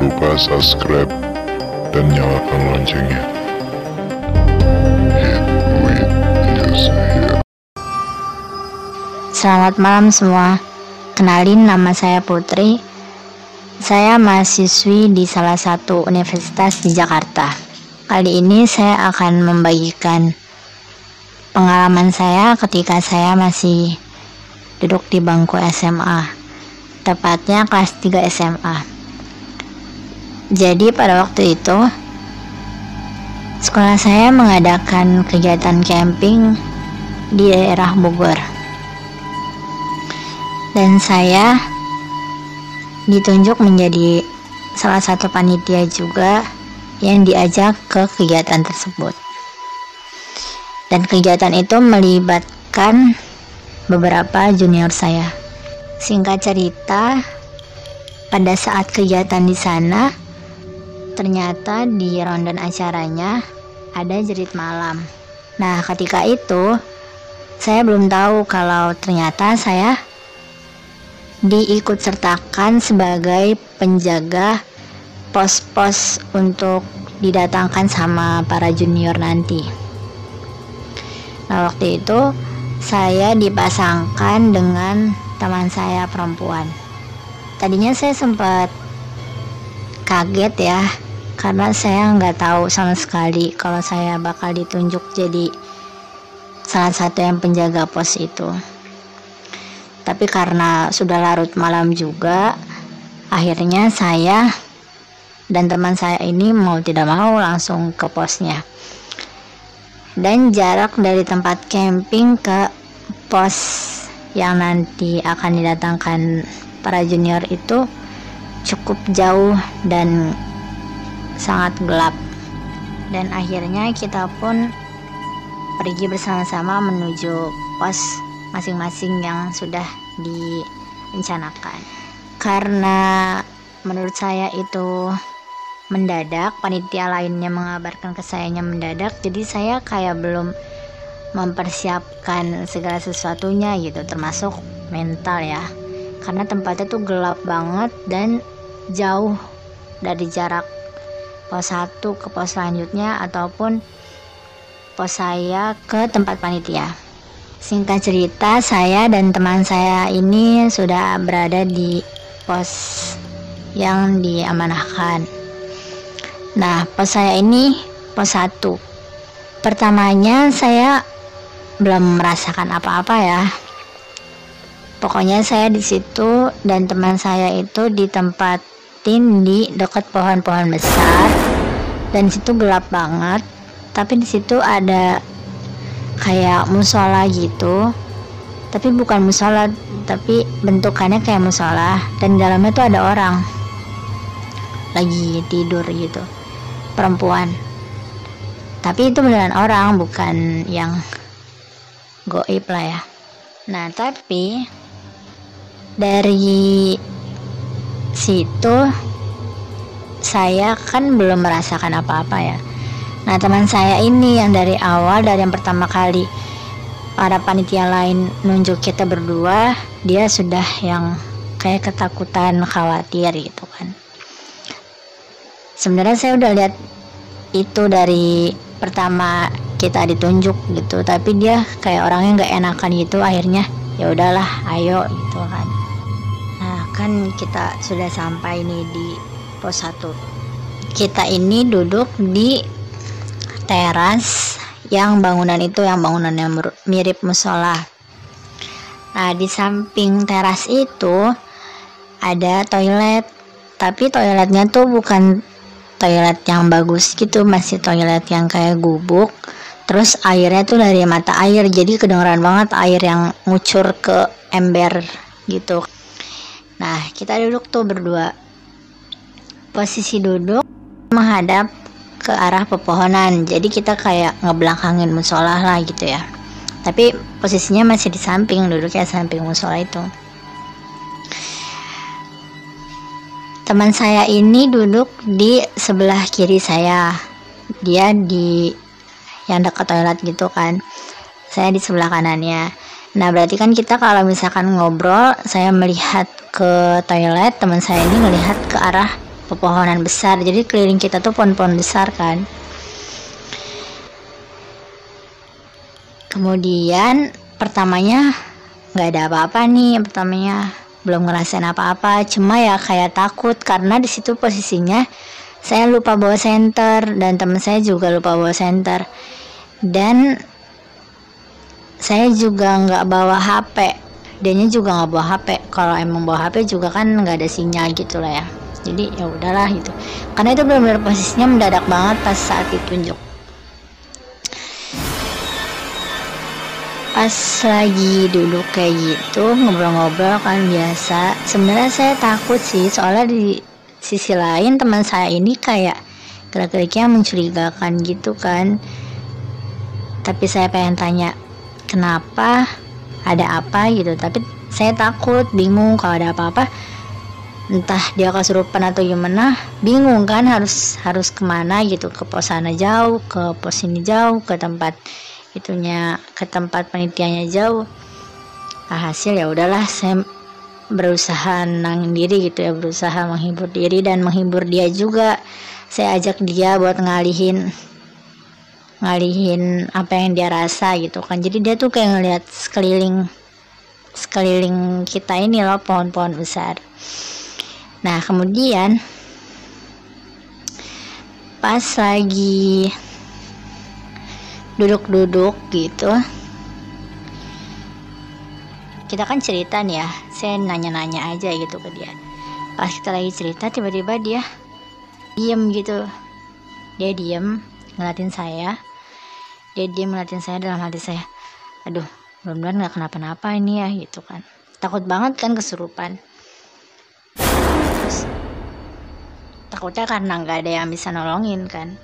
lupa subscribe dan nyalakan loncengnya. Selamat malam semua. Kenalin nama saya Putri. Saya mahasiswi di salah satu universitas di Jakarta. Kali ini saya akan membagikan pengalaman saya ketika saya masih duduk di bangku SMA. Tepatnya kelas 3 SMA. Jadi pada waktu itu sekolah saya mengadakan kegiatan camping di daerah Bogor dan saya ditunjuk menjadi salah satu panitia juga yang diajak ke kegiatan tersebut. Dan kegiatan itu melibatkan beberapa junior saya. Singkat cerita, pada saat kegiatan di sana, ternyata di rondan acaranya ada jerit malam. Nah, ketika itu saya belum tahu kalau ternyata saya diikut sertakan sebagai penjaga pos-pos untuk didatangkan sama para junior nanti. Nah, waktu itu saya dipasangkan dengan teman saya perempuan. Tadinya saya sempat kaget ya, karena saya nggak tahu sama sekali kalau saya bakal ditunjuk jadi salah satu yang penjaga pos itu. Tapi karena sudah larut malam juga akhirnya saya dan teman saya ini mau tidak mau langsung ke posnya. Dan jarak dari tempat camping ke pos yang nanti akan didatangkan para junior itu cukup jauh dan sangat gelap dan akhirnya kita pun pergi bersama-sama menuju pos masing-masing yang sudah direncanakan. Karena menurut saya itu mendadak, panitia lainnya mengabarkan ke sayanya mendadak, jadi saya kayak belum mempersiapkan segala sesuatunya gitu, termasuk mental ya. Karena tempatnya tuh gelap banget dan jauh dari jarak pos 1 ke pos selanjutnya ataupun pos saya ke tempat panitia. Singkat cerita, saya dan teman saya ini sudah berada di pos yang diamanahkan. Nah, pos saya ini pos 1. Pertamanya saya belum merasakan apa-apa ya. Pokoknya saya di situ dan teman saya itu ditempatin di dekat pohon-pohon besar. Dan situ gelap banget. Tapi di situ ada kayak musola gitu. Tapi bukan musola tapi bentukannya kayak musola. Dan dalamnya tuh ada orang. Lagi tidur gitu. Perempuan. Tapi itu beneran orang bukan yang goib lah ya. Nah tapi dari situ saya kan belum merasakan apa-apa ya. Nah teman saya ini yang dari awal dari yang pertama kali para panitia lain nunjuk kita berdua dia sudah yang kayak ketakutan khawatir gitu kan. Sebenarnya saya udah lihat itu dari pertama kita ditunjuk gitu tapi dia kayak orangnya nggak enakan gitu akhirnya ya udahlah ayo gitu kan nah kan kita sudah sampai nih di pos 1 kita ini duduk di teras yang bangunan itu yang bangunannya mirip musola. Nah, di samping teras itu ada toilet, tapi toiletnya tuh bukan toilet yang bagus gitu, masih toilet yang kayak gubuk. Terus airnya tuh dari mata air, jadi kedengeran banget air yang ngucur ke ember gitu. Nah, kita duduk tuh berdua. Posisi duduk menghadap ke arah pepohonan jadi kita kayak ngebelakangin musola lah gitu ya tapi posisinya masih di samping duduknya samping musola itu teman saya ini duduk di sebelah kiri saya dia di yang dekat toilet gitu kan. Saya di sebelah kanannya. Nah berarti kan kita kalau misalkan ngobrol saya melihat ke toilet teman saya ini melihat ke arah pepohonan besar. Jadi keliling kita tuh pohon-pohon besar kan. Kemudian pertamanya nggak ada apa-apa nih. Pertamanya belum ngerasain apa-apa. Cuma ya kayak takut karena di situ posisinya saya lupa bawa senter dan teman saya juga lupa bawa senter dan saya juga nggak bawa HP dianya juga nggak bawa HP kalau emang bawa HP juga kan nggak ada sinyal gitu lah ya. Jadi ya udahlah gitu. Karena itu benar-benar posisinya mendadak banget pas saat ditunjuk. Pas lagi duduk kayak gitu ngobrol-ngobrol kan biasa. Sebenarnya saya takut sih soalnya di sisi lain teman saya ini kayak gerak-geriknya mencurigakan gitu kan tapi saya pengen tanya kenapa ada apa gitu? Tapi saya takut bingung kalau ada apa-apa. Entah dia kesurupan atau gimana bingung kan harus harus ke mana gitu. Ke pos sana jauh ke pos ini jauh ke tempat itunya ke tempat penelitiannya jauh. Nah, hasil ya udahlah saya berusaha nangin diri gitu ya berusaha menghibur diri dan menghibur dia juga. Saya ajak dia buat ngalihin ngalihin apa yang dia rasa gitu kan. Jadi dia tuh kayak ngeliat sekeliling sekeliling kita ini loh pohon-pohon besar. Nah kemudian pas lagi duduk-duduk gitu kita kan cerita nih ya saya nanya-nanya aja gitu ke dia. Pas kita lagi cerita tiba-tiba dia diem gitu. Dia diem ngeliatin saya dia diem ngeliatin saya dalam hati saya aduh mudah-mudahan nggak kenapa-napa ini ya gitu kan. Takut banget kan kesurupan. Takutnya karena nggak ada yang bisa nolongin kan.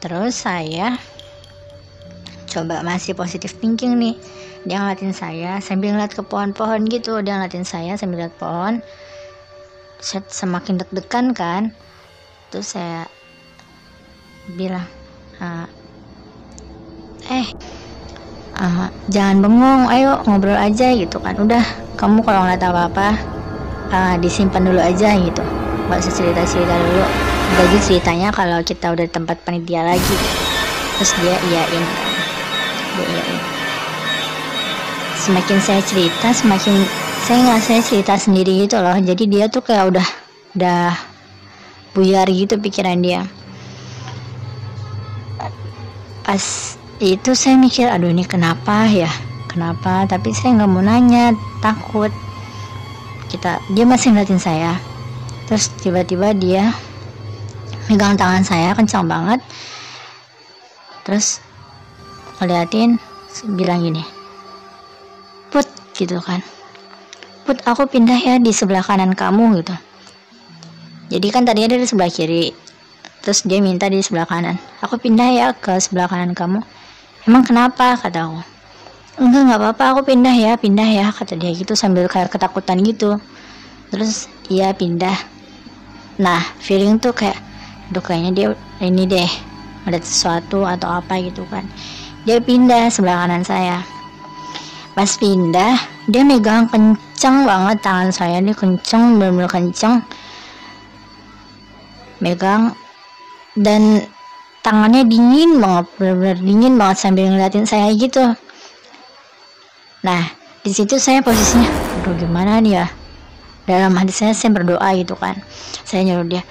Terus saya coba masih positif thinking nih. Dia ngeliatin saya sambil ngeliat ke pohon-pohon gitu. Dia ngeliatin saya sambil lihat pohon. Saya semakin deg-degan kan. Terus saya bilang eh uh, jangan bengong ayo ngobrol aja gitu kan. Udah kamu kalau ngeliat apa-apa uh, disimpan dulu aja gitu. Nggak usah cerita-cerita dulu. Bagi ceritanya kalau kita udah tempat panitia lagi. Terus dia iyain dia iyain. Semakin saya cerita semakin saya nggak saya cerita sendiri gitu loh. Jadi dia tuh kayak udah udah buyar gitu pikiran dia pas itu saya mikir aduh ini kenapa ya? Kenapa? Tapi saya nggak mau nanya takut. Kita dia masih ngeliatin saya. Terus tiba-tiba dia megang tangan saya kencang banget. Terus ngeliatin bilang gini put gitu kan. Put aku pindah ya di sebelah kanan kamu gitu. Jadi kan tadinya dia di sebelah kiri terus dia minta di sebelah kanan. Aku pindah ya ke sebelah kanan kamu. Emang kenapa? Kata aku. Enggak nggak apa-apa. Aku pindah ya pindah ya. Kata dia gitu sambil kayak ketakutan gitu. Terus iya pindah. Nah feeling tuh kayak aduh kayaknya dia ini deh ada sesuatu atau apa gitu kan. Dia pindah sebelah kanan saya. Pas pindah dia megang kenceng banget tangan saya dia kenceng benar-benar kenceng. Megang dan tangannya dingin banget benar-benar dingin banget sambil ngeliatin saya gitu. Nah di situ saya posisinya aduh gimana nih ya? Dalam hati saya saya berdoa gitu kan. Saya nyuruh dia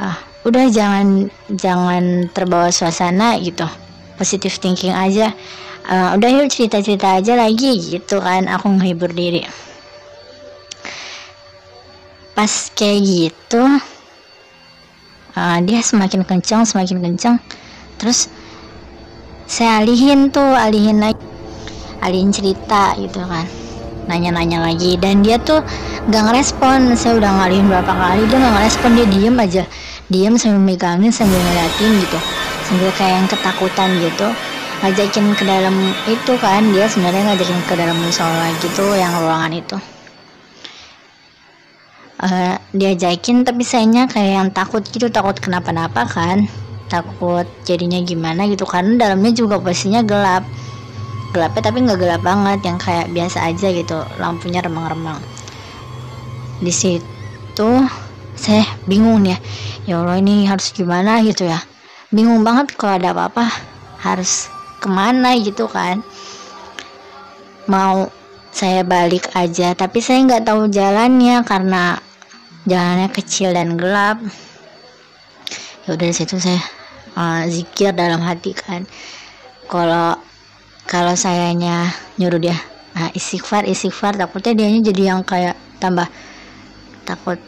ah udah jangan jangan terbawa suasana gitu. Positif thinking aja. Uh, udah yuk cerita cerita aja lagi gitu kan. Aku menghibur diri. Pas kayak gitu uh, dia semakin kencang semakin kencang. Terus saya alihin tuh alihin lagi alihin cerita gitu kan. Nanya-nanya lagi. Dan dia tuh nggak ngerespon. Saya udah ngalihin berapa kali dia nggak ngerespon. Dia diem aja. Diam sambil megangin sambil ngeliatin gitu. Sambil kayak yang ketakutan gitu. Ngajakin ke dalam itu kan. Dia sebenarnya ngajakin ke dalam musola gitu yang ruangan itu uh, diajakin tapi sayangnya kayak yang takut gitu takut kenapa-napa kan. Takut jadinya gimana gitu karena dalamnya juga posisinya gelap. Gelapnya tapi nggak gelap banget yang kayak biasa aja gitu lampunya remang-remang. Di situ itu saya bingung ya. Ya Allah ini harus gimana gitu ya. Bingung banget kalau ada apa-apa harus ke mana gitu kan. Mau saya balik aja tapi saya nggak tahu jalannya karena jalannya kecil dan gelap. Ya udah dari situ saya uh, zikir dalam hati kan. Kalau kalau sayanya nyuruh dia nah, istighfar istighfar takutnya dianya jadi yang kayak tambah takut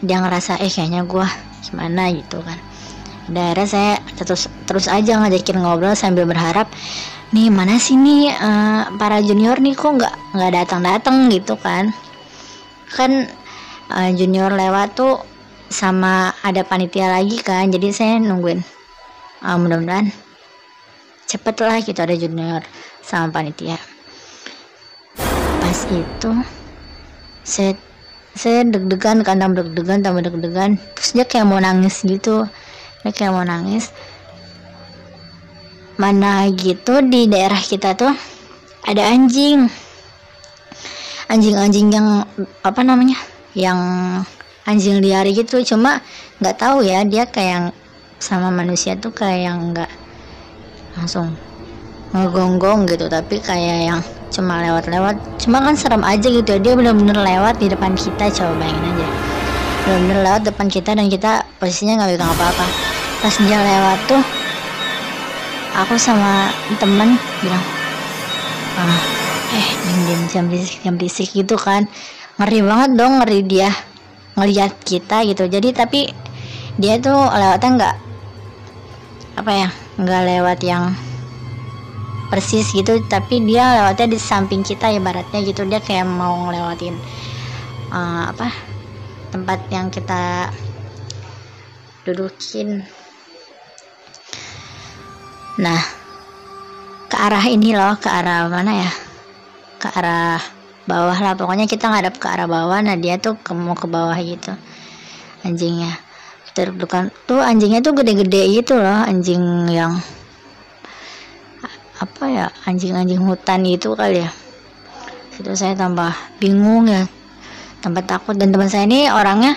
dia ngerasa eh kayaknya gua gimana gitu kan. Daerah saya terus terus aja ngajakin ngobrol sambil berharap nih mana sih nih uh, para junior nih kok nggak nggak datang datang gitu kan. Kan uh, junior lewat tuh sama ada panitia lagi kan jadi saya nungguin. Uh, mudah-mudahan cepet lah gitu ada junior sama panitia. Pas itu saya saya deg-degan kan tambah deg-degan tambah deg-degan. Terus dia kayak mau nangis gitu dia kayak mau nangis. Mana gitu di daerah kita tuh ada anjing. Anjing-anjing yang apa namanya yang anjing liar gitu. Cuma nggak tahu ya dia kayak sama manusia tuh kayak nggak langsung ngegonggong gitu tapi kayak yang cuma lewat-lewat. Cuma kan serem aja gitu dia bener-bener lewat di depan kita coba bayangin aja. Bener-bener lewat depan kita dan kita posisinya nggak pegang apa-apa. Pas dia lewat tuh aku sama temen bilang ah, eh diam diam jam berisik jam berisik gitu kan ngeri banget dong ngeri dia ngeliat kita gitu. Jadi tapi dia tuh lewatnya nggak apa ya nggak lewat yang persis gitu. Tapi dia lewatnya di samping kita ibaratnya gitu. Dia kayak mau ngelewatin uh, apa tempat yang kita dudukin. Nah ke arah ini loh ke arah mana ya? Ke arah bawah lah. Pokoknya kita ngadap ke arah bawah nah dia tuh ke, mau ke bawah gitu anjingnya. Kita dudukkan tuh anjingnya tuh gede-gede gitu loh anjing yang apa ya anjing-anjing hutan gitu kali ya. Itu saya tambah bingung ya tambah takut. Dan teman saya ini orangnya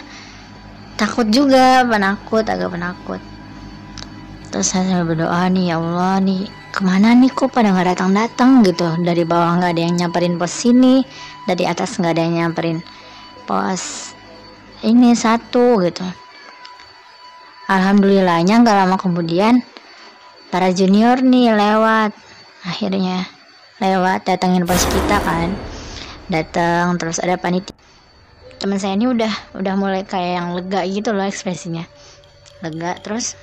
takut juga penakut agak penakut. Terus saya berdoa nih ya Allah nih ke mana nih kok pada nggak datang datang gitu. Dari bawah nggak ada yang nyamperin pos sini dari atas nggak ada yang nyamperin pos ini satu gitu. Alhamdulillahnya nggak lama kemudian para junior nih lewat. Akhirnya lewat datangin pos kita kan. Datang terus ada panitia. Teman saya ini udah udah mulai kayak yang lega gitu loh ekspresinya. Lega terus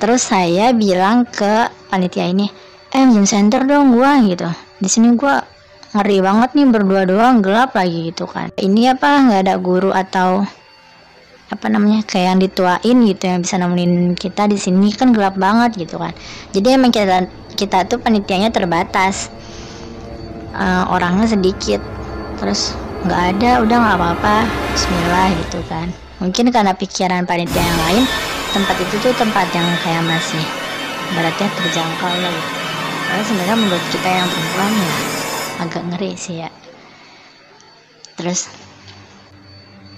terus saya bilang ke panitia ini eh gym center dong gua gitu. Di sini gua ngeri banget nih berdua doang gelap lagi gitu kan. Ini apa nggak ada guru atau apa namanya kayak yang dituain gitu yang bisa nemenin kita di sini kan gelap banget gitu kan. Jadi emang kita kita tuh panitianya terbatas. Uh, orangnya sedikit. Terus nggak ada udah nggak apa-apa. Bismillah gitu kan. Mungkin karena pikiran panitia yang lain tempat itu tuh tempat yang kayak masih beratnya terjangkau lah gitu. Karena sebenarnya menurut kita yang perempuan ya agak ngeri sih ya. Terus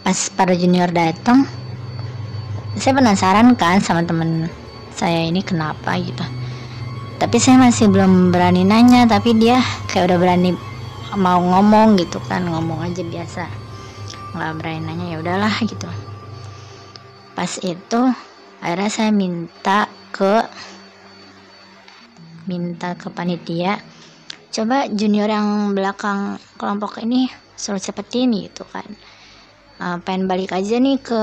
pas para junior datang saya penasaran kan sama temen saya ini kenapa gitu. Tapi saya masih belum berani nanya tapi dia kayak udah berani mau ngomong gitu kan ngomong aja biasa. Nggak berani nanya ya udahlah gitu. Pas itu akhirnya saya minta ke minta ke panitia coba junior yang belakang kelompok ini suruh cepetin gitu kan. Uh, pengen balik aja nih ke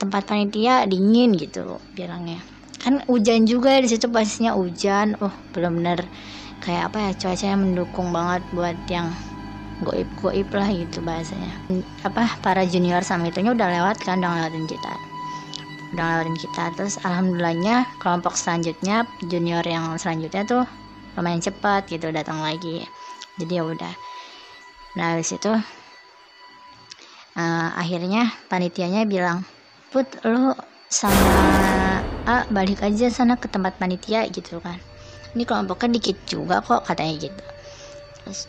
tempat panitia dingin gitu bilangnya. Kan hujan juga di situ pastinya hujan. Oh belum bener kayak apa ya cuacanya mendukung banget buat yang goib goib lah gitu bahasanya. Apa para junior sama itunya udah lewat kan udah ngelewatin kita udah ngelewatin kita. Terus alhamdulillahnya kelompok selanjutnya junior yang selanjutnya tuh lumayan cepat gitu datang lagi. Jadi ya udah. Nah habis itu uh, akhirnya panitianya bilang put lo sama A balik aja sana ke tempat panitia gitu kan. Ini kelompoknya dikit juga kok katanya gitu. Terus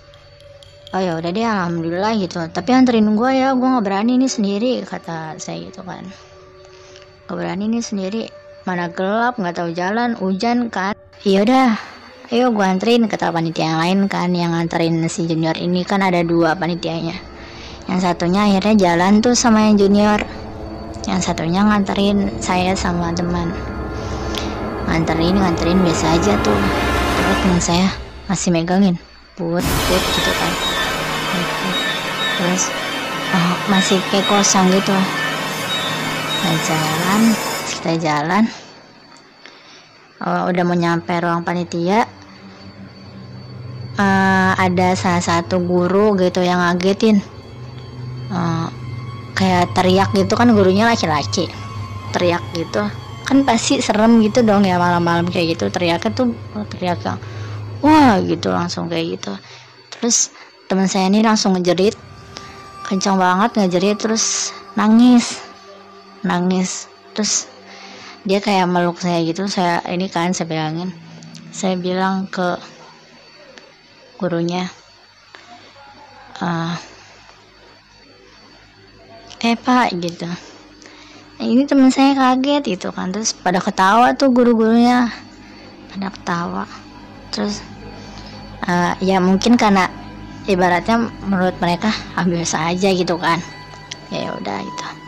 oh ya udah deh alhamdulillah gitu. Tapi anterin gue ya gue nggak berani nih sendiri kata saya gitu kan gak berani nih sendiri. Mana gelap nggak tahu jalan hujan kan. Iya udah ayo gue anterin kata panitia yang lain kan yang nganterin si junior ini. Kan ada dua panitianya. Yang satunya akhirnya jalan tuh sama yang junior. Yang satunya nganterin saya sama teman. Nganterin nganterin biasa aja tuh. Terus teman saya masih megangin. Put put gitu kan. Terus oh, masih kayak kosong gitu nah jalan kita jalan. Oh, udah mau nyampe ruang panitia. Uh, ada salah satu guru gitu yang ngagetin. Uh, kayak teriak gitu kan gurunya laki-laki. Teriak gitu. Kan pasti serem gitu dong ya malam-malam kayak gitu. Teriaknya tuh teriak yang wah gitu langsung kayak gitu. Terus teman saya ini langsung ngejerit. Kencang banget ngejerit terus nangis nangis. Terus dia kayak meluk saya gitu. Saya ini kan saya pegangin saya bilang ke gurunya uh, eh pak gitu. Nah, ini teman saya kaget gitu kan. Terus pada ketawa tuh guru-gurunya. Pada ketawa. Terus uh, ya mungkin karena ibaratnya menurut mereka ah, biasa aja gitu kan. Ya udah gitu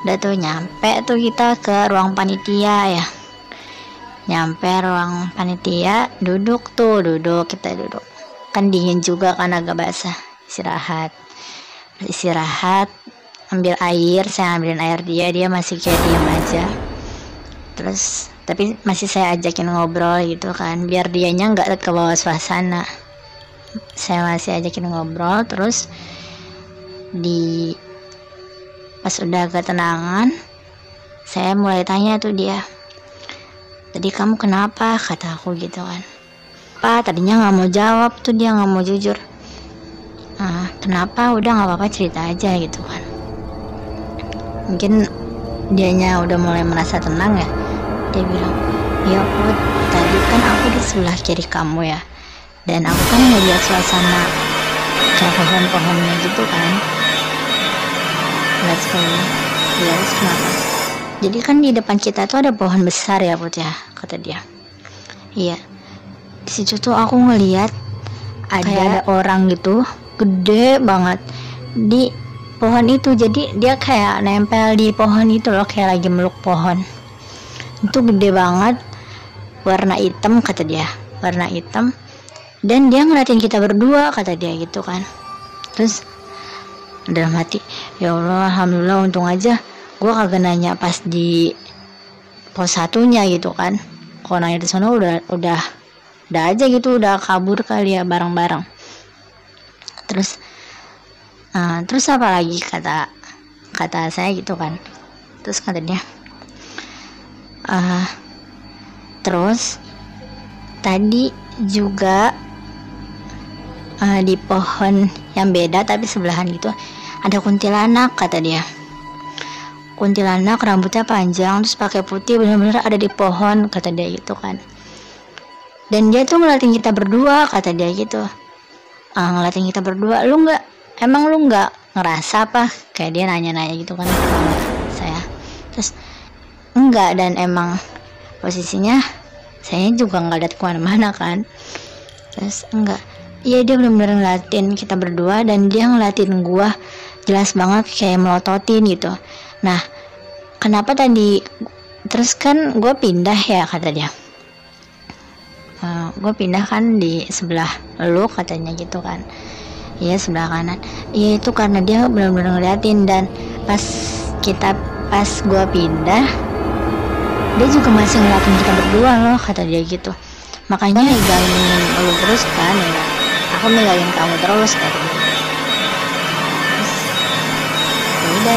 udah tuh nyampe tuh kita ke ruang panitia ya. Nyampe ruang panitia duduk tuh duduk kita duduk. Kan dingin juga kan agak basah. Istirahat. Istirahat ambil air saya ambilin air dia dia masih kayak diam aja. Terus tapi masih saya ajakin ngobrol gitu kan biar dianya nggak ke bawah suasana. Saya masih ajakin ngobrol terus di pas udah ketenangan saya mulai tanya tuh dia tadi kamu kenapa? kata aku gitu kan. Pak tadinya nggak mau jawab tuh dia nggak mau jujur. Ah kenapa? Udah nggak apa-apa cerita aja gitu kan. Mungkin dianya udah mulai merasa tenang ya. Dia bilang ya put tadi kan aku di sebelah kiri kamu ya dan aku kan ngeliat suasana kayak pohon-pohonnya gitu kan lihat sekali ya kenapa jadi kan di depan kita tuh ada pohon besar ya put ya kata dia. Iya. Di situ tuh aku ngeliat ada, kayak ada orang gitu gede banget di pohon itu. Jadi dia kayak nempel di pohon itu loh kayak lagi meluk pohon. Itu gede banget warna hitam kata dia. Warna hitam. Dan dia ngeliatin kita berdua kata dia gitu kan. Terus dalam hati ya Allah alhamdulillah untung aja gue kagak nanya pas di pos satunya gitu kan. Kalau nanya di sana udah udah udah aja gitu udah kabur kali ya bareng-bareng. Terus uh, terus apa lagi kata kata saya gitu kan. Terus katanya uh, terus tadi juga uh, di pohon yang beda tapi sebelahan gitu ada kuntilanak kata dia. Kuntilanak rambutnya panjang terus pakai putih bener-bener ada di pohon kata dia gitu kan. Dan dia tuh ngeliatin kita berdua kata dia gitu. Uh, ngeliatin kita berdua lu nggak? Emang lu nggak ngerasa apa? Kayak dia nanya-nanya gitu kan saya. Terus enggak dan emang posisinya saya juga nggak ada ke mana-mana kan. Terus enggak iya dia benar-benar ngeliatin kita berdua dan dia ngeliatin gua jelas banget kayak melototin gitu. Nah kenapa tadi? Terus kan gue pindah ya kata dia uh, eh, gue pindah kan di sebelah lu katanya gitu kan. Iya sebelah kanan. Iya itu karena dia benar-benar ngeliatin dan pas kita pas gua pindah dia juga masih ngeliatin kita berdua loh kata dia gitu. Makanya megangin lu terus kan ya. Aku megangin kamu terus kata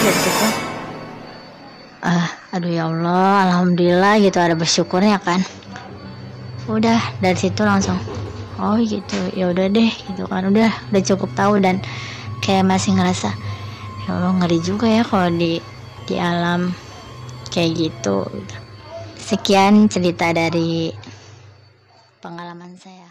dari situ ah aduh ya Allah alhamdulillah gitu ada bersyukurnya kan? Udah dari situ langsung oh gitu ya udah deh gitu kan udah udah cukup tahu dan kayak masih ngerasa ya Allah ngeri juga ya kalau di di alam kayak gitu. Sekian cerita dari pengalaman saya